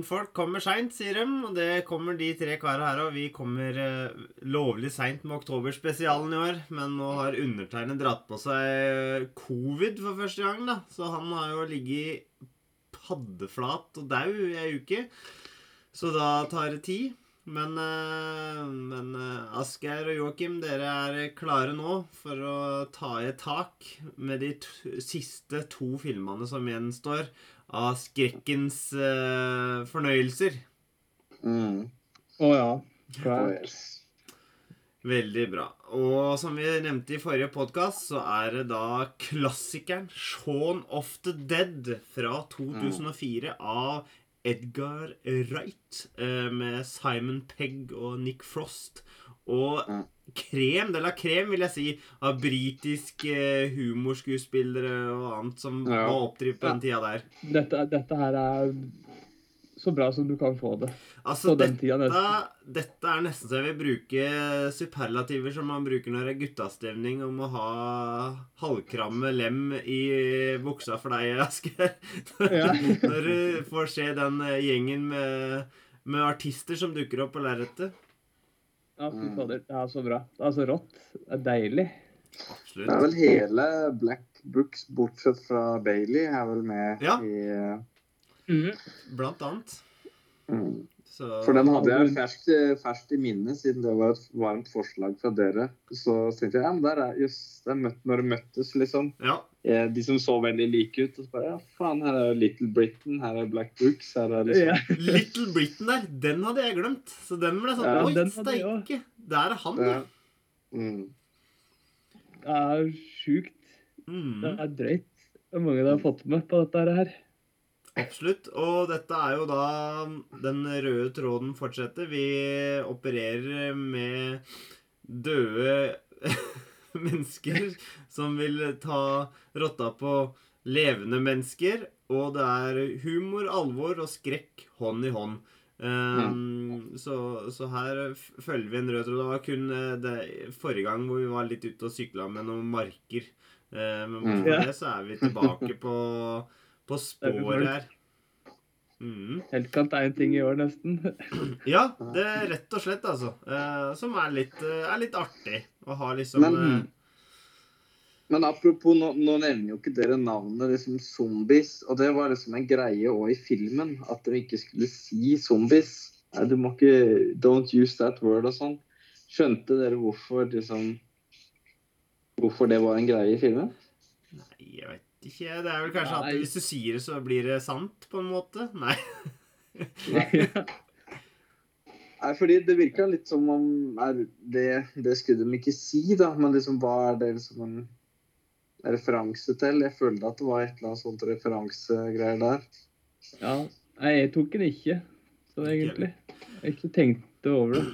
Finfolk kommer seint, sier de. Og det kommer de tre kara her òg. Vi kommer eh, lovlig seint med oktoberspesialen i år. Men nå har undertegnet dratt på seg covid for første gang, da. Så han har jo ligget paddeflat og dau i ei uke. Så da tar det tid. Men, eh, men eh, Asgeir og Joakim, dere er klare nå for å ta i et tak med de t siste to filmene som gjenstår av skrekkens uh, fornøyelser. Mm. Å mm. Oh, ja. yes. Veldig bra. Og som vi nevnte i forrige podkast, så er det da klassikeren 'Shaun of the Dead' fra 2004 av Edgar Wright eh, med Simon Pegg og Nick Frost. Og krem de la krem, vil jeg si, av britiske eh, humorskuespillere og annet som Ja. var oppdrivet på den tida der. Dette, dette her er så bra som du kan få det. Altså, På den dette, tida nesten. dette er nesten så jeg vil bruke superlativer som man bruker når det er guttastemning, om å ha halvkramme lem i buksa for deg, Asgeir. Ja. når du får se den eh, gjengen med, med artister som dukker opp på lerretet. Ja, fy Mm. fader. Det er så bra. Det er så rått. Det er deilig. Det er vel hele Black Books, bortsett fra Bailey, er vel med Ja. i eh, Blant annet. mm. Så For den hadde jeg ferskt, ferskt i minne, siden det var et varmt forslag fra dere. Så tenkte jeg ja, men der er just, det er møtt, når det møttes, liksom. Ja. Eh, De som så veldig like ut. Og så bare ja, faen, her er Little Britain, her er Black Books, her er liksom Ja. Little Britain der, den hadde jeg glemt. Så den ble sånn Ja, Oi, steike! Der er han, Ja. Mm. Det er sjukt. Det Mm. er drøyt. Hvor mange de har fått med på dette her. Absolutt. Og dette er jo da Den røde tråden fortsetter. Vi opererer med døde mennesker som vil ta rotta på levende mennesker. Og det er humor, alvor og skrekk hånd i hånd. Um, så, så her følger vi en rød tråd. Det var kun eh, det, forrige gang hvor vi var litt ute og sykla med noen marker. Uh, men Mm. for det så er vi tilbake på, på sporet her. Mm. Heltkant er en ting i år, nesten. Ja, det er rett og slett, altså. Eh, som er litt, eh, er litt artig å ha liksom Men- eh, Men apropos, nå, nå nevner jo ikke dere navnet liksom zombies. Og det var liksom en greie òg i filmen, at de ikke skulle si zombies. Nei, du må ikke Don't use that word og sånn. Skjønte dere hvorfor liksom Hvorfor det var en greie i filmen? Nei, jeg vet ikke. Det er vel kanskje Nei. at hvis du sier det, så blir det sant, på en måte? Nei. Nei, fordi det virka litt som om er det, det skulle de ikke si, da. Men liksom, hva er det liksom en referanse til? Jeg følte at det var et eller annet sånt referansegreier der. Ja. Nei, jeg tok den ikke, så egentlig. Jeg har ikke tenkt over det.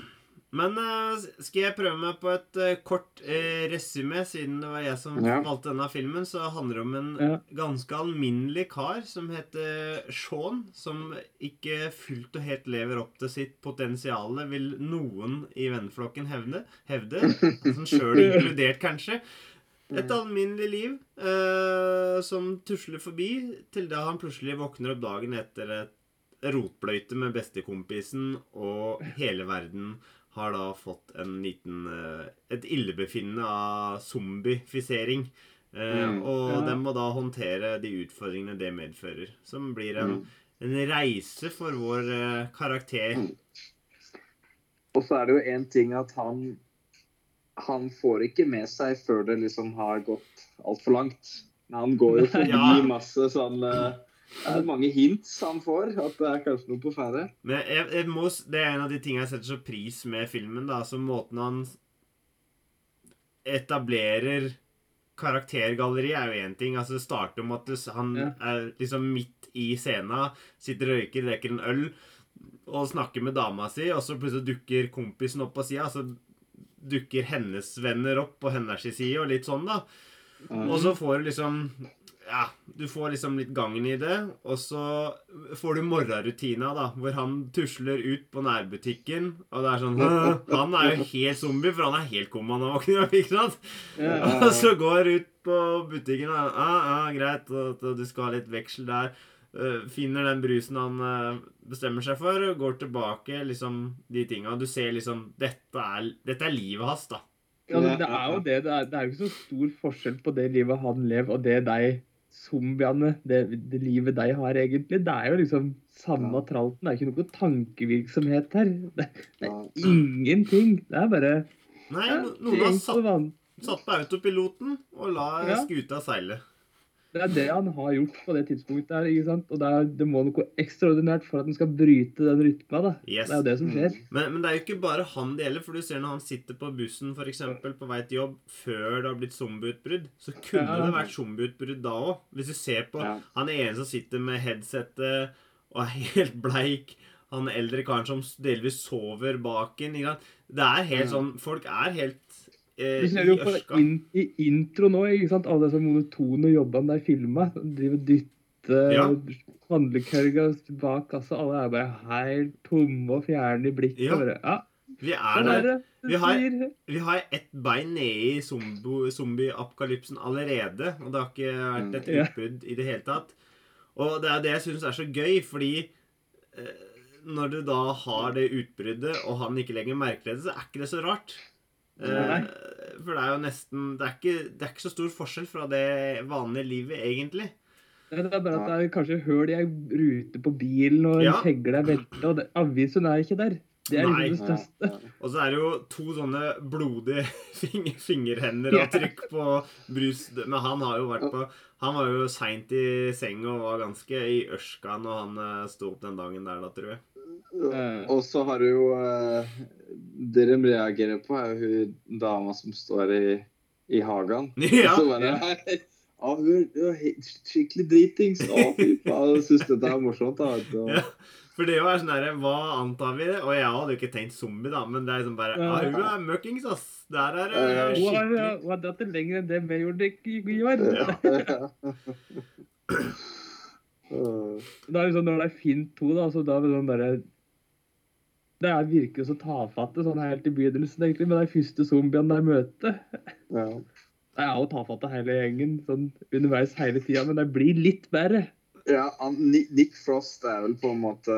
Men uh, skal jeg prøve meg på et uh, kort uh, resymé, siden det var jeg som Ja. valgte denne filmen, så handler det om en Ja. ganske alminnelig kar som heter Sean, som ikke fullt og helt lever opp til sitt potensial, vil noen i venneflokken hevde. hevde altså Sjøl inkludert, kanskje. Et alminnelig liv uh, som tusler forbi, til da han plutselig våkner opp dagen etter et rotbløyte med bestekompisen, og hele verden har da fått en liten eh, et illebefinnende av zombiefisering. Eh, Mm. Og Ja. den må da håndtere de utfordringene det medfører. Som blir en, Mm. en reise for vår eh, karakter. Mm. Og så er det jo én ting at han han får ikke med seg før det liksom har gått altfor langt. Men han går jo forbi Ja. masse sånn eh, Det er mange hints han får, at det er kanskje noe på ferde. Men jeg, jeg må, det er en av de tingene jeg setter så pris med filmen. da, altså Måten han etablerer karaktergalleri er jo én ting. altså Det starter med at han Ja. er liksom midt i scenen, sitter og røyker, drikker en øl og snakker med dama si, og så plutselig dukker kompisen opp på sida. Så dukker hennes venner opp på hennes side, og litt sånn, da. Og så får du liksom Ja, du får liksom litt gangen i det, og så får du morgenrutina, da, hvor han tusler ut på nærbutikken, og det er sånn! Han er jo helt zombie, for han er helt komma opp, ikke sant? Ja. Og så går ut på butikken og ah, ah, greit, og, og du skal ha litt veksel der. Eh, finner den brusen han eh, bestemmer seg for, og går tilbake, liksom de tinga. Du ser liksom Dette er, dette er livet hans, da. Ja, det er jo det. Det er, det er jo ikke så stor forskjell på det livet han lever, og det de zombiene, det, det livet de har, egentlig. Det er jo liksom samme Ja. tralten. Det er ikke noe tankevirksomhet her. Det, det Ja. er ingenting. Det er bare Nei, ja, noen har satt, satt på autopiloten og la Ja. skuta seile. Det er det han har gjort på det tidspunktet. her, ikke sant? Og det, er, det må noe ekstraordinært for at han skal bryte den rytma. da. Yes. Det er jo det som skjer. Men, men det er jo ikke bare han det gjelder, for du ser når han sitter på bussen for eksempel, på vei til jobb før det har blitt zombieutbrudd, så kunne Ja. det vært zombieutbrudd da òg. Hvis du ser på Ja. han ene som sitter med headsetet og er helt bleik, han eldre karen som delvis sover bak en. Det er helt sånn Folk er helt Du ser jo på in, i intro nå, ikke sant? alle disse monotone jobbene der filma. Driver og dytter Ja. handlekølga bak kassa. Alle er bare helt tomme og fjerne i blikket. Ja. Bare, ja, Vi er sånn der. er Vi har- Vi har ett bein nede i zombie-apokalypsen allerede. Og det har ikke vært et utbrudd i det hele tatt. Og det er det jeg syns er så gøy, fordi eh, når du da har det utbruddet, og han ikke lenger merker det, så er ikke det så rart. Eh, Nei. for det er jo nesten det er, ikke, det er ikke så stor forskjell fra det vanlige livet, egentlig. Det er bare at det er kanskje hull i ei rute på bilen, og en Ja. kjegle er velta, og avisen er ikke der. Det er Nei. det største. Og så er det jo to sånne blodige fing fingerhender og trykk på brus Men han har jo vært på Han var jo seint i senga og var ganske i ørska når han eh, sto opp den dagen der, da, tror jeg. Eh. Og så har du jo uh, Det de reagerer på, er jo hun dama som står i, i hagen. Ja. Og så bare «Hei, Ja, hun er- skikkelig dritings. Å, fy faen. Jeg syns dette er morsomt. da. Ja. For det jo er sånn herre Hva antar vi? Og jeg hadde jo ikke tenkt zombie, da, men det er liksom bare Ja. ah, Hun er møkkings, ass. Der er det skikkelig hun har dratt det lenger enn det vi gjorde i går. Ja. Øh, Da er det sånn, når det er fint to, da, så da det sånn bare Det er virker så tafatte sånn helt i begynnelsen, egentlig, med de første zombiene de møter. ja. De er jo tafatte hele gjengen sånn underveis hele tida, men det blir litt verre. Ja, han, Nick Frost er vel på en måte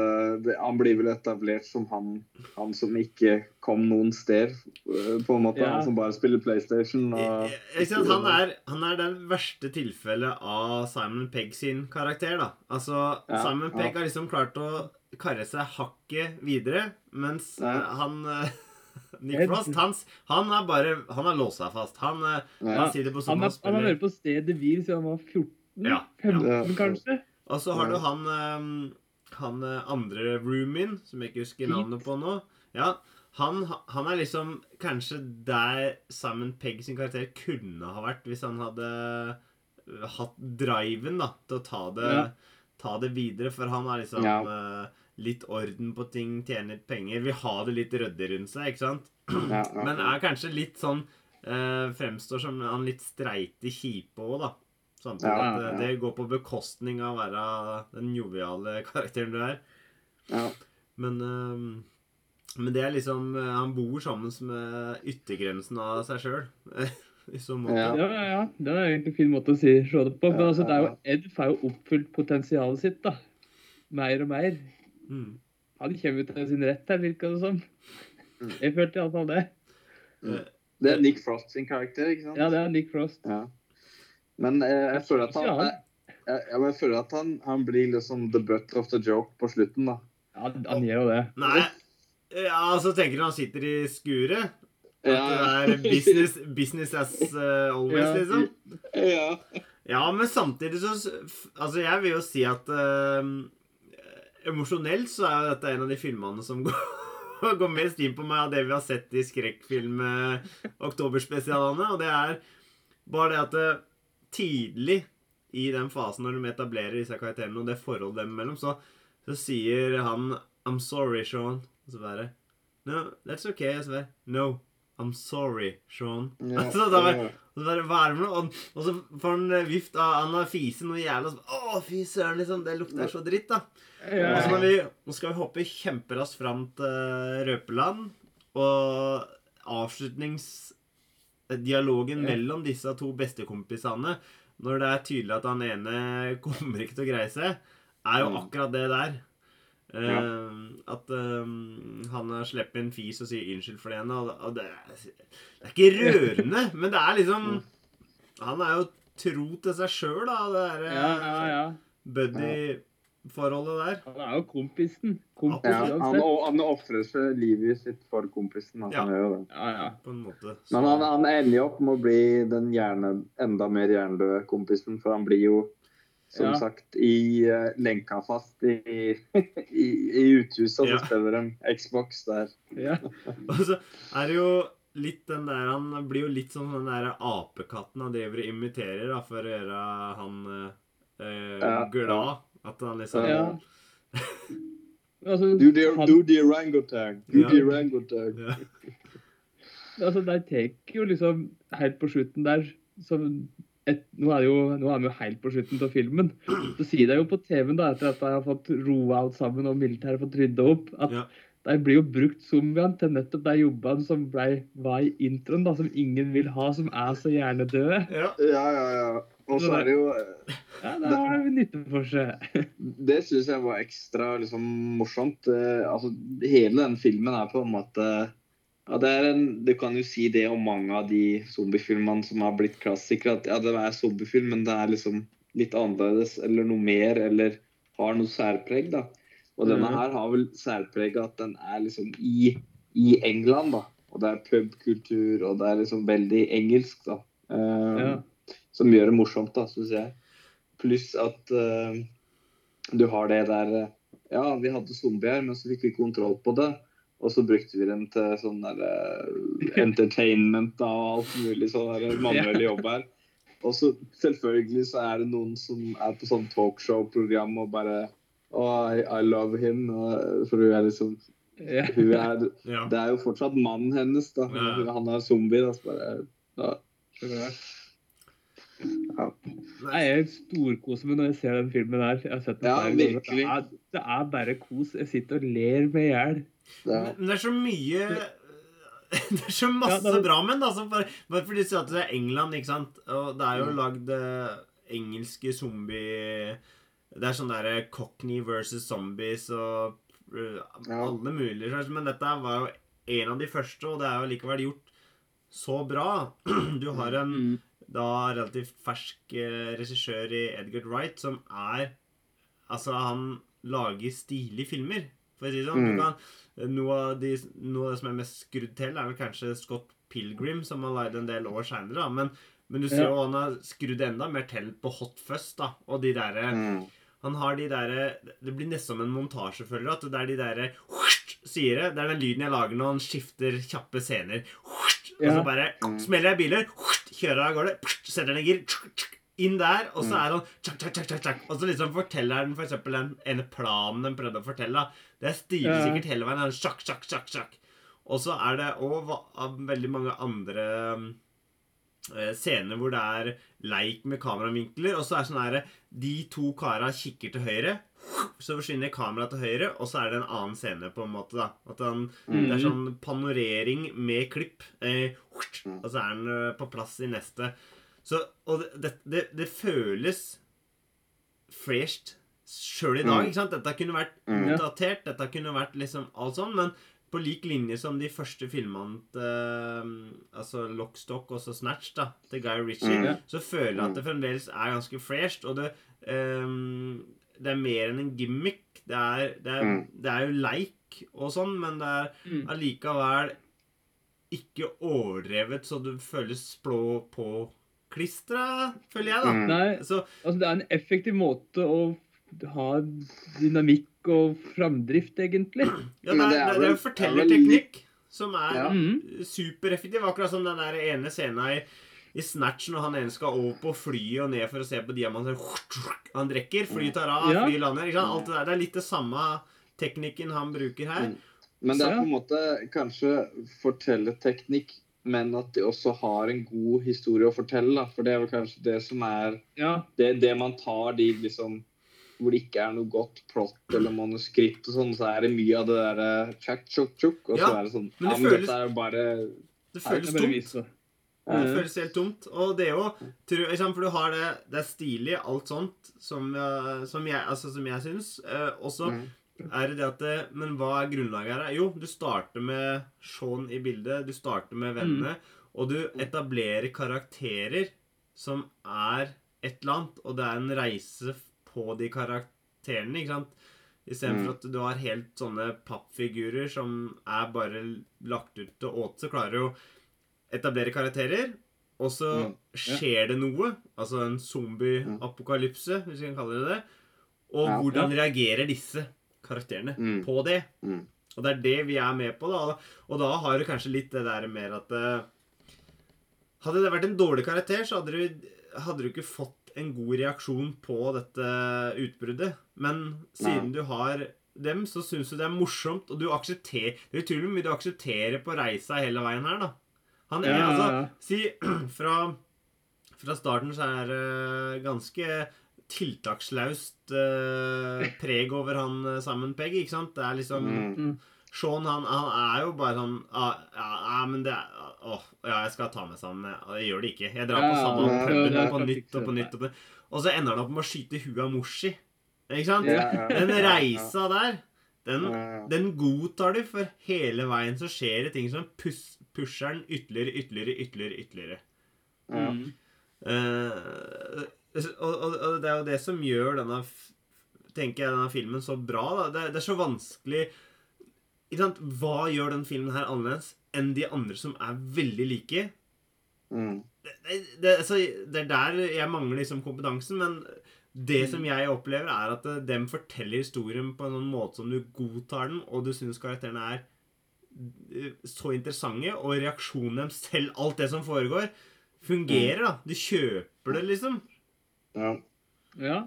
Han blir vel etablert som han, han som ikke kom noen sted. øh, På en måte Ja. Han som bare spiller PlayStation. Og, jeg, jeg Han er, han er den verste tilfellet av Simon Pegg sin karakter, da. Altså, Ja, Simon Pegg ja. har liksom klart å karre seg hakket videre, mens Ja. eh, han eh, Nick Frost, hans, han er bare Han har låst seg fast. Han, eh, ja. han sitter på sånn sofaen har, han har vært på stedet hvil siden han var 14? Ja, 15, ja. kanskje? Og så har du han eh, Han eh, andre roomien, som jeg ikke husker navnet på nå. Ja, han, han er liksom kanskje der Simon Pegg sin karakter kunne ha vært hvis han hadde eh, hatt driven da, til å ta det, Ja. ta det videre. For han er liksom Ja. litt orden på ting, tjener penger, vil ha det litt ryddig rundt seg, ikke sant? Ja. Men er kanskje litt sånn Fremstår som han litt streite kjipe òg, da. Samtidig Ja, at eh, ja. det går på bekostning av å være den joviale karakteren du er. ja. Men, eh, men det er liksom eh, Han bor sammen med yttergrensen av seg sjøl. I så måte. Ja. Ja, ja. Det er egentlig en fin måte å si, se det på. Men Ja, altså, det er jo. Ed får jo oppfylt potensialet sitt, da. Mer og mer. Mm. Han kommer jo til sin rett her, virka det som. Mm. Jeg følte iallfall det. Det er Nick Frost sin karakter, ikke sant? Ja, det er Nick Frost. Ja. Men eh, jeg føler at han, Ja. jeg, jeg, jeg føler at han, han blir liksom the butt of the joke på slutten, da. Ja, han gjør jo det. Nei Ja, så tenker du han sitter i skuret? At Ja. det er business, business as uh, always, Ja. liksom? Ja. Ja, men samtidig så Altså, jeg vil jo si at uh, Emosjonelt så er jo dette en av de filmene som går, går mest inn på meg av det vi har sett i skrekkfilm-oktoberspesialene. Og det er bare det at eh, tidlig i den fasen når de etablerer disse karakterene og det forholdet dem imellom, så, så sier han I'm sorry, Sean. Og så bare No, that's okay. Og så bare No, I'm sorry, Sean. Ja, Altså, da bare. Og så bare, hva er det med noe? Og, så får han vift av Han har fise noe jævla så- Å, fy søren, liksom. Det lukter så dritt, da. Ja. Og så vi, nå skal vi hoppe kjemperaskt fram til Røpeland. Og avslutningsdialogen Ja. mellom disse to bestekompisene, når det er tydelig at han ene kommer ikke til å greie seg, er jo Mm. akkurat det der. Eh, Ja. At eh, han slipper en fis og sier unnskyld for det ene. Og, og det, er, det er ikke rørende, men det er liksom Han er jo tro til seg sjøl, da. Det derre ja, ja, ja. Buddy-forholdet der. Han er jo kompisen. kompisen Ja, han, han ofrer seg livet sitt for kompisen. Altså, Ja. Han gjør jo det. Ja, ja. På en måte. Så- Men han, han ender jo opp med å bli den hjerne, enda mer hjernedøde kompisen, for han blir jo som Ja. sagt i uh, lenka fast i, i, i uthuset, og så Ja. spiller de Xbox der. ja. Og så er det jo litt den der Han blir jo litt som den der apekatten han driver og imiterer da, for å gjøre han eh, Ja, glad. At han liksom Ja. Altså, Do the, han- do the orangutan. Do Ja. the orangutan. Ja. Altså, de tar jo liksom helt på slutten der som et, nå, er det jo, nå er vi jo helt på slutten av filmen. Så sier de jo på TV-en, da, etter at de har fått roa alt sammen og militæret fått rydda opp, at Ja. de blir jo brukt som til nettopp de jobbene som ble, var i introen, da, som ingen vil ha, som er så hjernedøde. Ja. Ja, ja, ja. Og så er det jo eh, Ja, da har de nytte for seg. Det syns jeg var ekstra liksom, morsomt. Eh, altså, hele den filmen er på en måte ja, det er en, Du kan jo si det om mange av de zombiefilmene som har blitt klassikere. At ja, det er zombiefilm, men det er liksom litt annerledes eller noe mer, eller har noe særpreg. da. Og denne Mhm. her har vel særpreget at den er liksom i, i England, da. Og det er pubkultur, og det er liksom veldig engelsk, da. Um, Ja. Som gjør det morsomt, da, syns jeg. Pluss at uh, du har det der eh, Ja, vi hadde zombier, men så fikk vi kontroll på det. Og så brukte vi dem til sånn der uh, entertainment da, og alt mulig sånn der manuell jobb her. Og så selvfølgelig så er det noen som er på sånn talkshow-program og bare Oh, I, I love him. Og, for hun er liksom hun er, ja. Det er jo fortsatt mannen hennes, da. Ja. Han er zombie. da, så bare, ja. Ja. Nei, Jeg storkoser meg når jeg ser den filmen her. Jeg har sett den Ja, der. virkelig. Det er, det er bare kos. Jeg sitter og ler med i hjel. Er, Men det er så mye Det er så masse Ja, det er- bra med den. Altså, bare, bare fordi du sier at det er England, ikke sant. Og det er jo Mm. lagd eh, engelske zombie Det er sånn derre Cockney versus zombies og eh, alle mulige slags. Men dette var jo en av de første, og det er jo likevel gjort så bra. Du har en Mm. Da relativt fersk eh, regissør i Edgar Wright som er Altså, han lager stilige filmer, for å si det sånn. Mm. Kan, noe, av de, noe av det som er mest skrudd til, er vel kanskje Scott Pilgrim, som han lagde en del år seinere. Men, men du ser Ja. jo han har skrudd enda mer til på Hot Fuzz, da. Og de derre mm. Han har de derre Det blir nesten som en montasje, føler. At det er de derre sier det. Det er den lyden jeg lager når han skifter kjappe scener. Og så bare Mm. smeller jeg biler, kjører av gårde, setter den i gir, inn der, og så Mm. er han tjakk. Og så liksom forteller den for eksempel den ene planen den prøvde å fortelle. Det styrer sikkert hele veien. han Sjakk, sjakk, sjakk, sjakk. Og så er det òg veldig mange andre scener hvor det er leik med kameravinkler, og så er det sånn her De to kara kikker til høyre, så forsvinner kameraet til høyre, og så er det en annen scene, på en måte. da. At han, Det er sånn panorering med klipp, eh, Mm. og så er den eh, på plass i neste. Så, og det, det, det, det føles fresht sjøl i dag. Mm. ikke sant? Dette kunne vært Mm. utdatert, dette kunne vært liksom alt sånn, men på lik linje som de første filmene til eh, altså Lockstock og så Snatch da, til Guy Ritchie, Mm. så føler jeg at det fremdeles er ganske fresht. Og det, um, det er mer enn en gimmick. Det er, det er, Mm. det er jo leik og sånn, men det er Mm. allikevel ikke overdrevet så du føles blå på klistra, føler jeg, da. Mm. Nei, Så altså det er en effektiv måte å ha dynamikk og framdrift, egentlig. ja, det er, det er jo er fortellerteknikk som er Ja. Supereffektiv. Akkurat som den der ene scenen i, i Snatch når han ene skal over på flyet og ned for å se på diamanter. Han drikker, flyet tar av, Ja. flyet lander. Det der. Det er litt det samme teknikken han bruker her. Men det er på en måte kanskje fortellerteknikk men at de også har en god historie å fortelle. Da. For det er vel kanskje det som er Ja. det, det man tar de liksom hvor det ikke er noe godt plott eller manuskript og sånn, så er det mye av det derre tjakk, tjukk, tjukk, og så er det sånn men Ja, men føles- dette er jo bare Det føles tomt. Ja, Det føles helt tomt. Og det er jo tror, For du har det Det er stilig, alt sånt, som, eh, som jeg, altså, som jeg syns. Eh, også Mm. er det det at det, Men hva er grunnlaget her? Jo, du starter med Shaun i bildet. Du starter med vennene. Og du etablerer karakterer som er et eller annet. Og det er en reise på de karakterene, ikke sant? Istedenfor Mm. at du har helt sånne pappfigurer som er bare lagt ut til åt, så klarer du å etablere karakterer. Og så Mm. skjer det noe, altså en zombie-apokalypse, hvis vi kan kalle det det. Og Ja. hvordan reagerer disse karakterene Mm. på det? Mm. Og det er det vi er med på, da. Og da har du kanskje litt det der mer at eh, Hadde det vært en dårlig karakter, så hadde du, hadde du ikke fått en god reaksjon på dette utbruddet. Men siden du har dem, så syns du det er morsomt, og du aksepterer Det er utrolig mye du aksepterer på reisa hele veien her, da. Han er Ja, altså ja. Si fra, fra starten så er det ganske tiltakslaust uh, preg over han eh, Simon Pegg, ikke sant? Det er liksom Mm. Sean han, han er jo bare sånn ah, ja, ja, men det er Åh, ja, jeg skal ta med sammen. Jeg, jeg gjør det ikke. Jeg drar på samme ja, puben ja, på nytt og på nytt. Og, på, og så ender han opp med å skyte huet av Moshi. Ikke sant? Ja, ja, Den reisa der, den, ja, ja. den godtar du, for hele veien så skjer det ting som pus, pusher den ytterligere, ytterligere, ytterligere, ytterligere. Ja. Mm. Uh, og, og, og det er jo det som gjør denne tenker jeg, denne filmen så bra. Da. Det, det er så vanskelig ikke sant? Hva gjør den filmen her annerledes enn de andre som er veldig like? Mm. Det, det, altså, det er der jeg mangler liksom kompetansen, men det som jeg opplever, er at eh, dem forteller historien på en sånn måte som du godtar den, og du syns karakterene er eh, så interessante, og reaksjonen deres, selv alt det som foregår, fungerer, da. Du kjøper det, liksom. Ja. Ja.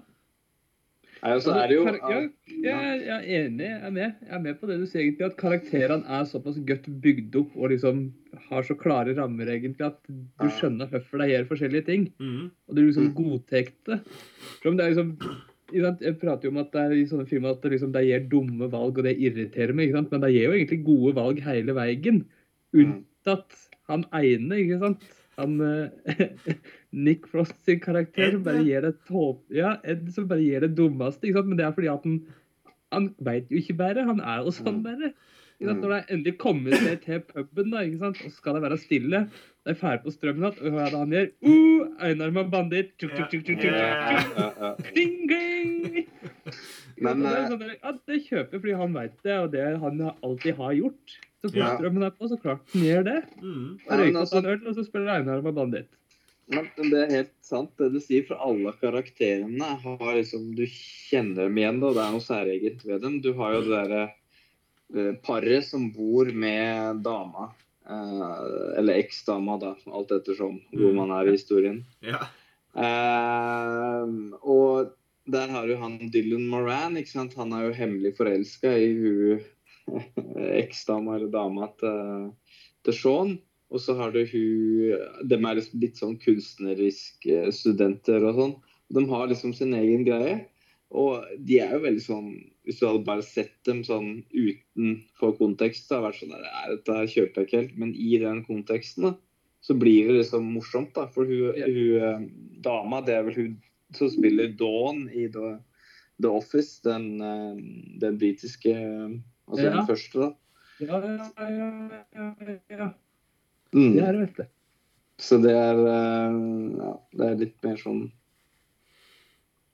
Nei, og er det jo Ja, jeg, jeg er enig. Jeg er med. Jeg er med på det du sier, egentlig. At karakterene er såpass godt bygd opp og liksom har så klare rammer, egentlig, at du skjønner hvorfor de gjør forskjellige ting. Mm. Og du liksom Mm. godtar det. Det er liksom Jeg prater jo om at det er i sånne filmer at det liksom, de gjør dumme valg, og det irriterer meg. ikke sant? Men de gjør jo egentlig gode valg hele veien. Mm. Unntatt han ene, ikke sant? Han eh, Nick Frost sin karakter som bare gjør det tåp... Ja, Ed som bare gjør det dummeste. ikke sant? Men det er fordi at han han veit jo ikke bedre. Han er jo sånn Mm. bare. Mm. Når de endelig kommer seg til puben, da, ikke sant? og skal det være stille De drar på strømmen igjen, og hva er det han gjør? Uh, Einarma banditt! Tjuk, tjuk, tjuk, tjuk, tjuk, Ja, tjuk. ja, ja. Kling, kling! Men, det, eh, sånn, ja, det kjøper fordi han veit det, og det han alltid har gjort. Så fort Ja. strømmen er på, så klart den gjør det. Mhm. Ja, men røyker altså- en øl, og så spiller Einarma banditt. Men det er helt sant det du sier, for alle karakterene har liksom Du kjenner dem igjen, og Det er noe særegent ved dem. Du har jo det derre eh, paret som bor med dama. Eh, eller eksdama, da. Alt ettersom hvor Mm. man er i historien. Ja. Eh, og der har du han Dylan Moran. ikke sant? Han er jo hemmelig forelska i hun eksdama eller dama til, til Sean. Og så har du hun De er liksom litt sånn kunstneriske studenter og sånn. De har liksom sin egen greie. Og de er jo veldig sånn Hvis du hadde bare sett dem sånn utenfor kontekst, så hadde vært sånn "Nei, Dette kjøper jeg ikke helt. Men i den konteksten, da, så blir det liksom morsomt, da. For hun, hun eh, dama, det er vel hun som spiller Dawn i The, The Office, den, eh, den britiske eh, Altså Ja. den første, da. Ja, ja, ja, ja, ja. Mm. Det er det, vet du. Så det er eh, Ja, det er litt mer sånn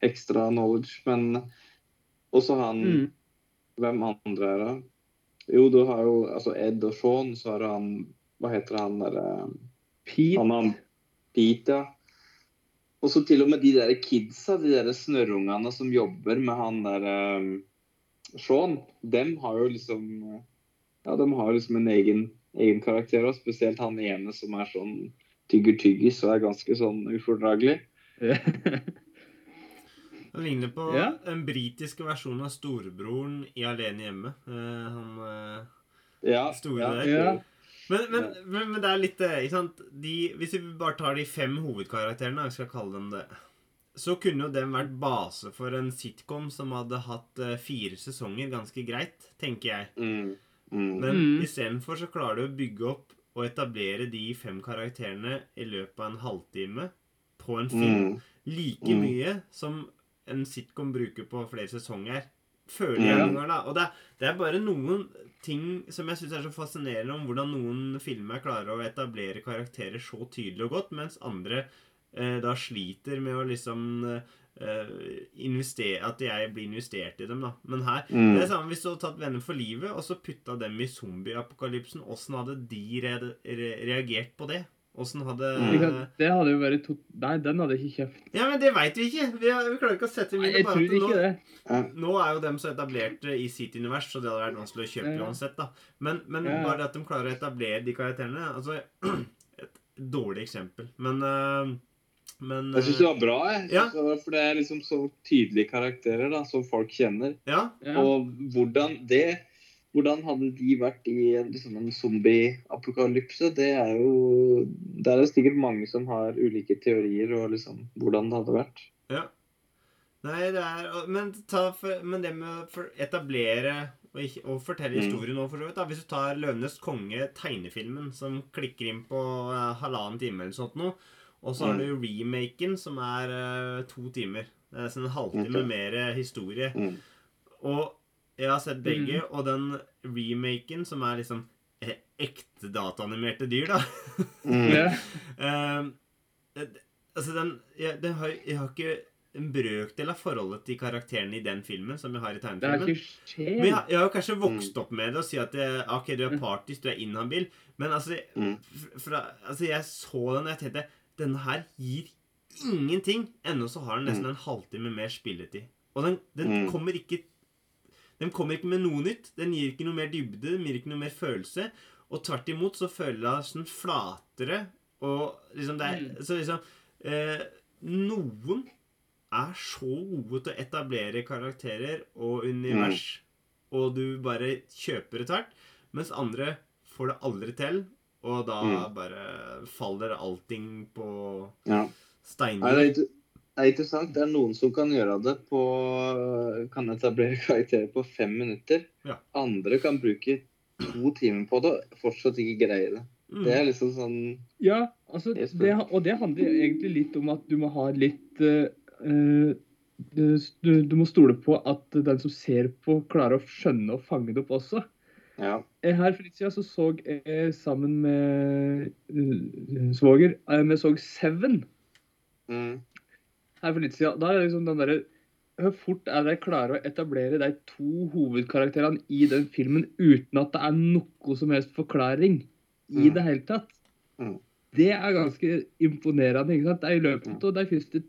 ekstra knowledge. Men også han Mm. Hvem andre er det? Jo, du har jo altså Ed og Sean, så har du han Hva heter han derre Pete. Han han, Pete, ja. Og så til og med de der kidsa, de der snørrungene som jobber med han der Sean, dem har jo liksom Ja, de har liksom en egen, egen karakter òg. Spesielt han ene som er sånn tygger tyggis og er ganske sånn ufordragelig. Han ligner på Ja. en britiske versjon av storebroren i Alene hjemme. Uh, han uh, Ja, Store ja, der. Ja. Men, men, men, men det er litt eh, ikke sant? De, Hvis vi bare tar de fem hovedkarakterene, vi skal kalle dem det, så kunne jo den vært base for en sitcom som hadde hatt eh, fire sesonger ganske greit, tenker jeg. Mm. Mm. Men Mm. istedenfor så klarer du å bygge opp og etablere de fem karakterene i løpet av en halvtime på en film. Mm. Like Mm. mye som en sitcom bruker på flere sesonger. Føler jeg noen ganger, da. Og det er, det er bare noen ting som jeg syns er så fascinerende om hvordan noen filmer klarer å etablere karakterer så tydelig og godt, mens andre da sliter med å liksom eh, investere At jeg blir investert i dem, da. Men her Mm. det er samme hvis du hadde tatt Venner for livet og så putta dem i zombieapokalypsen. Åssen hadde de re re reagert på det? Åssen hadde Mm. Ikke? Det hadde jo vært to... Nei, den hadde ikke kjøpt. Ja, men det veit vi ikke. Vi, har, vi klarer ikke å sette Nei, jeg på tror at nå, ikke det. Ja. nå er jo dem så etablert eh, i sitt univers, så det hadde vært vanskelig å kjøpe Ja. uansett. da. Men, men Ja. bare at de klarer å etablere de karakterene altså, Et dårlig eksempel. Men, eh, men Jeg syns det var bra, jeg. Ja. Det var, for det er liksom så tydelige karakterer da, som folk kjenner. Ja. Ja. Og hvordan det Hvordan hadde de vært i en, liksom en zombie-apokalypse? Det er jo Det er jo sikkert mange som har ulike teorier og liksom hvordan det hadde vært. Ja. Nei, det er Men, ta for, men det med å etablere og, ikke, og fortelle Mm. historien nå, for så vidt da. Hvis du tar 'Løvenes konge', tegnefilmen, som klikker inn på eh, halvannen time eller sånt noe, og så har Mm. du remaken, som er uh, to timer. Det er sånn en halvtime okay. mer eh, historie. Mm. Og jeg har sett begge, og den remaken, som er liksom eh, ekte dataanimerte dyr, da Mm. Ehm, altså, den jeg, den har, jeg har ikke en brøkdel av forholdet til karakterene i den filmen som jeg har i tegnefilmen. Men jeg, jeg har jo kanskje vokst opp med det og si at jeg, ok, du er Mm. partisk, du er inhabil. Men altså, Mm. fra, altså jeg så den og jeg tenkte denne her gir ingenting. Ennå så har den nesten Mm. en halvtime mer spilletid. Og den, den Mm. kommer ikke Den kommer ikke med noe nytt. Den gir ikke noe mer dybde, den gir ikke noe mer følelse. Og tvert imot så føler jeg sånn flatere og liksom det er Mm. Så liksom eh, Noen er så gode til å etablere karakterer og univers, og du bare kjøper det tvert, mens andre får det aldri til, og da Mm. bare faller allting på Ja. Nei, det, steiner. er, det er interessant. Det er noen som kan gjøre det på Kan etablere karakterer på fem minutter. Ja. Andre kan bruke to timer på det og fortsatt ikke greie det. Mm. Det er liksom sånn Ja, altså, det, og det handler egentlig litt om at du må ha litt eh, eh, du, du må stole på at den som ser på, klarer å skjønne og fange det opp også. Ja. Eh, Her for litt siden så så jeg sammen med eh, svoger eh, Vi så Seven Mm. her for litt siden. Da er det liksom den derre Hvor fort er de klarer å etablere de to hovedkarakterene i den filmen uten at det er noe som helst forklaring i Mm. det hele tatt? Mm. Det er ganske imponerende. ikke sant? Det er I løpet av de første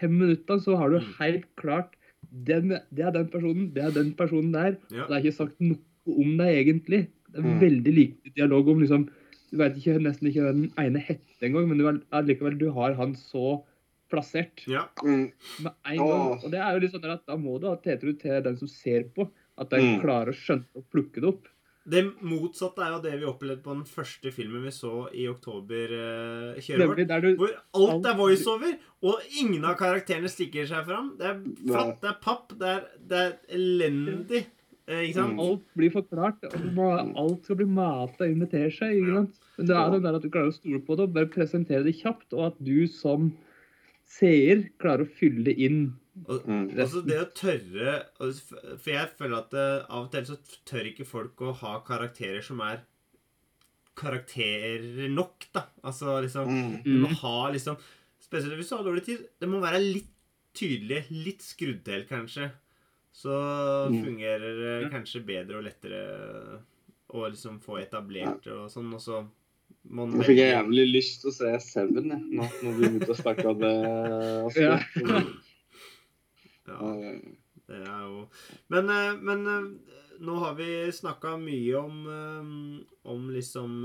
fem minuttene så har du Mm. helt klart den, Det er den personen, det er den personen der. Ja. Og det er ikke sagt noe om deg egentlig. Det er Mm. veldig lite dialog om liksom Du vet ikke, nesten ikke hva den ene heter engang, men du er, allikevel du har han så plassert Ja. Mm. med en gang. Og det er jo litt sånn at da må du ha tiltro til den som ser på, at de Mm. klarer å skjønne og plukke det opp. Det motsatte er jo det vi opplevde på den første filmen vi så i oktober-kjøret vårt. Du Hvor alt er voiceover, og ingen av karakterene stikker seg fram. Det er flatt, det er papp, det er, det er elendig. Eh, ikke sant? Mm. alt blir forklart, og alt skal bli mata inn med teskje. Men det er det der at du klarer å stole på det og bare presentere det kjapt, og at du som seer klarer å fylle inn Og, Mm. altså det å tørre For jeg føler at eh, av og til så tør ikke folk å ha karakterer som er karakterer nok, da. Altså liksom Mm. Du må ha liksom Spesielt hvis du har dårlig tid. Det må være litt tydelig, litt skrudd til, kanskje. Så Mm. fungerer det kanskje bedre og lettere å liksom få etablert det og sånn. Og så må Nå fikk jeg jævlig lyst til å se Seven jeg, nå når du begynte å snakke om det. Ja. Altså. Ja. Eh, Det er jo Men, eh, men eh, nå har vi snakka mye om eh, Om liksom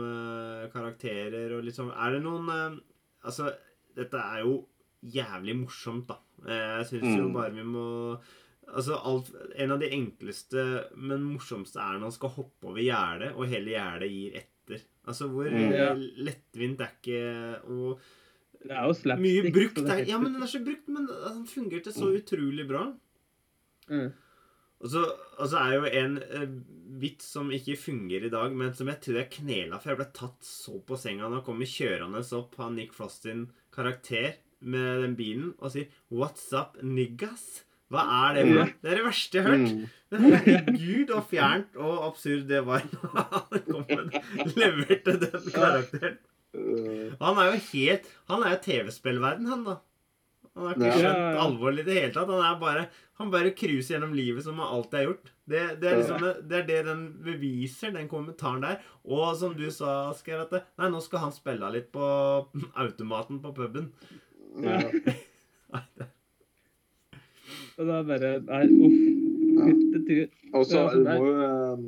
karakterer og liksom Er det noen Altså, dette er jo jævlig morsomt, da. Jeg syns jo Mm. bare vi må Altså, alt, En av de enkleste, men morsomste er når han skal hoppe over gjerdet, og hele gjerdet gir etter. Altså hvor Mm. eh, Ja. lettvint det er ikke og Det er jo slapstick. Mye brukt. Er, ja, men den er så brukt, men den fungerte så utrolig bra. Mm. Og så, og så er jo en eh, vits som ikke fungerer i dag, men som jeg tror jeg knela for jeg ble tatt så på senga når han kommer kjørende opp, han Nick Frost sin karakter, med den bilen og sier 'What's up, niggas?' Hva er det for noe? Det er det verste jeg har hørt. Mm. Herregud, og fjernt og absurd det var da han kom med leverte den karakteren. Han er jo helt Han er jo TV-spillverden, han, da. Han har ikke skjønt ja. i det hele tatt. Han er bare Han bare cruiser gjennom livet som han alltid har gjort. Det, det, er liksom, det, er det den beviser, den kommentaren der. Og som du sa, Asgeir, at Nei, nå skal han spille litt på automaten på puben. ja. Og er bare Nei, uff. Ja. Og så må jo um,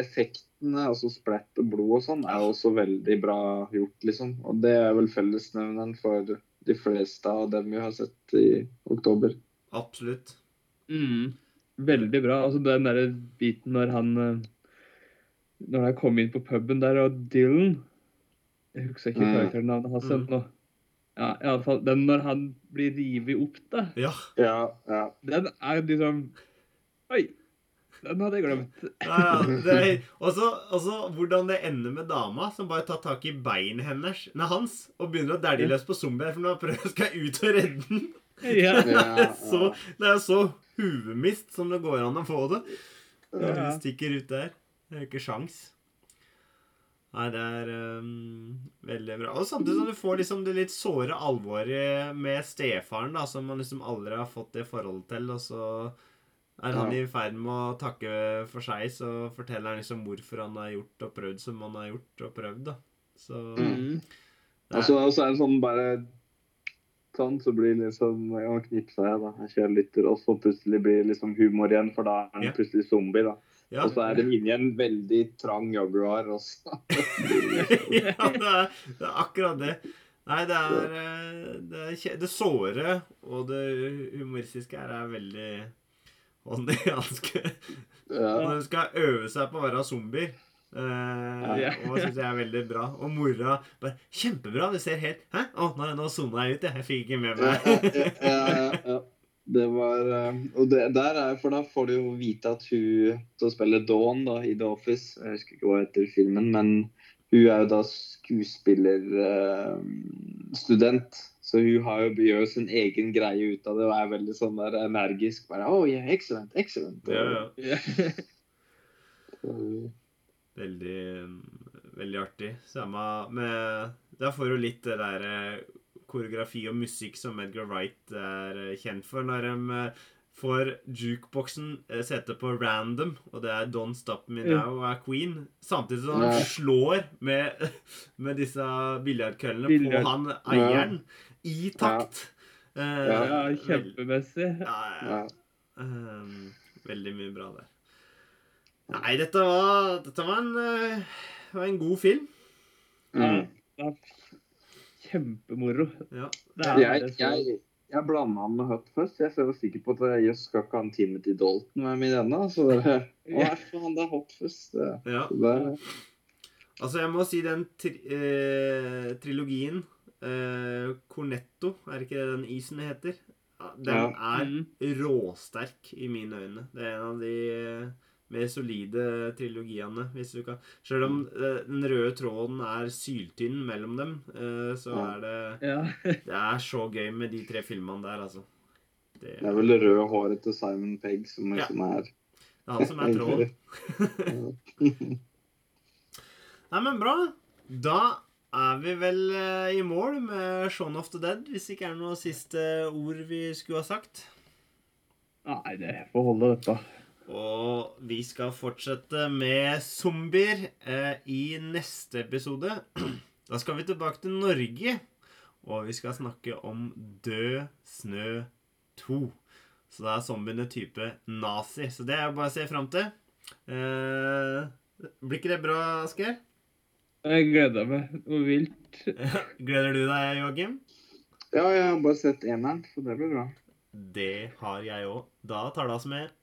Effektene, altså splatt og blod og sånn, er også veldig bra gjort, liksom. Og det er vel fellesnevneren for de fleste av dem vi har sett i oktober. Absolutt. Mm. Veldig bra. Altså den der biten når han eh, Når han kom inn på puben der, og Dylan Jeg husker ikke Mm. karakternavnet hans Mm. Ja, i alle fall, den når han blir revet opp, da. Ja. Ja, ja. Den er liksom Oi! Den hadde jeg glemt. ja, ja er, og så hvordan det ender med dama som bare tar tak i beinet hennes, nei, hans og begynner å dælje løs på zombier for nå prøver skal ut og redde den. Ja. Det er så, det er så huemist som det går an å få det. Du stikker ut der. Det er jo ikke sjans. Nei, det er um, veldig bra. Og samtidig som du får liksom det litt såre alvoret med stefaren, da, som man liksom aldri har fått det forholdet til, og så er han Ja. i ferd med å takke for seg, så forteller han liksom hvorfor han har gjort og prøvd som han har gjort og prøvd, da. Så Mm. Og så er, og så er det sånn bare Sånn så blir liksom Han knipsa jeg, da. Jeg kjører lytter, og så plutselig blir liksom humor igjen, for da er han Ja. plutselig zombie, da. Ja. Og så er de inni en veldig trang Jaguar også. ja, det er, det er akkurat det. Nei, det er eh, Det, er, det såre og det humoristiske her er veldig hånd i hanske. Ja. Hun skal øve seg på å være zombier. Eh, Ja. og syns jeg er veldig bra. Og mora bare 'Kjempebra! Du ser helt Hæ? Å, nå, nå sona jeg ut, jeg. Jeg fikk ikke med meg ja, ja, ja. Det var eh, Og det, der er For da får du jo vite at hun som spiller Dawn da, i The Office Jeg husker ikke hva heter filmen, men hun er jo da skuespillerstudent. så hun har jo, gjør jo sin egen greie ut av det og er veldig sånn der energisk. bare, oh, yeah, excellent, excellent. ja, ja. Veldig, veldig artig. Samme med Da får du litt det der eh, koreografi og musikk som Edgar Wright er eh, kjent for. Når de eh, får jukeboksen eh, sette på random, og det er Don't Stop Me Now og er Queen, samtidig som han slår med, med disse biljardkøllene Billiard. på han eieren i takt. Ja, ja, kjempemessig. Ja. Ehm, veldig mye bra der. Nei, dette var, dette var, en, var en god film. Mm. Ja, kjempemoro. Ja. Det er Jeg, jeg, jeg blanda han med Hutt først. Jeg var sikker på at jeg jøss, skal ikke han Timothy Dalton være med i denne. Så det, å, Ja. han der Hutt først. Det, ja. det, Altså, jeg må si den tri eh, trilogien eh, Cornetto, er ikke det den isen heter? Ja, Den er Mm. råsterk i mine øyne. Det er en av de eh, mer solide trilogiene, hvis du kan Selv om eh, den røde tråden er syltynn mellom dem, eh, så Ja. er det Ja. Det er så gøy med de tre filmene der, altså. Det, det er vel det røde håret til Simon Pegg som Ja. liksom er Det er han som er tråden. Nei, men bra. Da er vi vel eh, i mål med Shaun of the Dead, hvis det ikke er noe siste ord vi skulle ha sagt. Nei, det får holde, dette. Og vi skal fortsette med zombier eh, i neste episode. Da skal vi tilbake til Norge, og vi skal snakke om Død snø 2. Så da er zombiene type nazi. Så det er jo bare å se fram til. Eh, blir ikke det bra, Asgeir? Jeg gleder meg noe vilt. Gleder du deg, Joakim? Ja, jeg har bare sett eneren, så det blir bra. Det har jeg òg. Da tar det oss med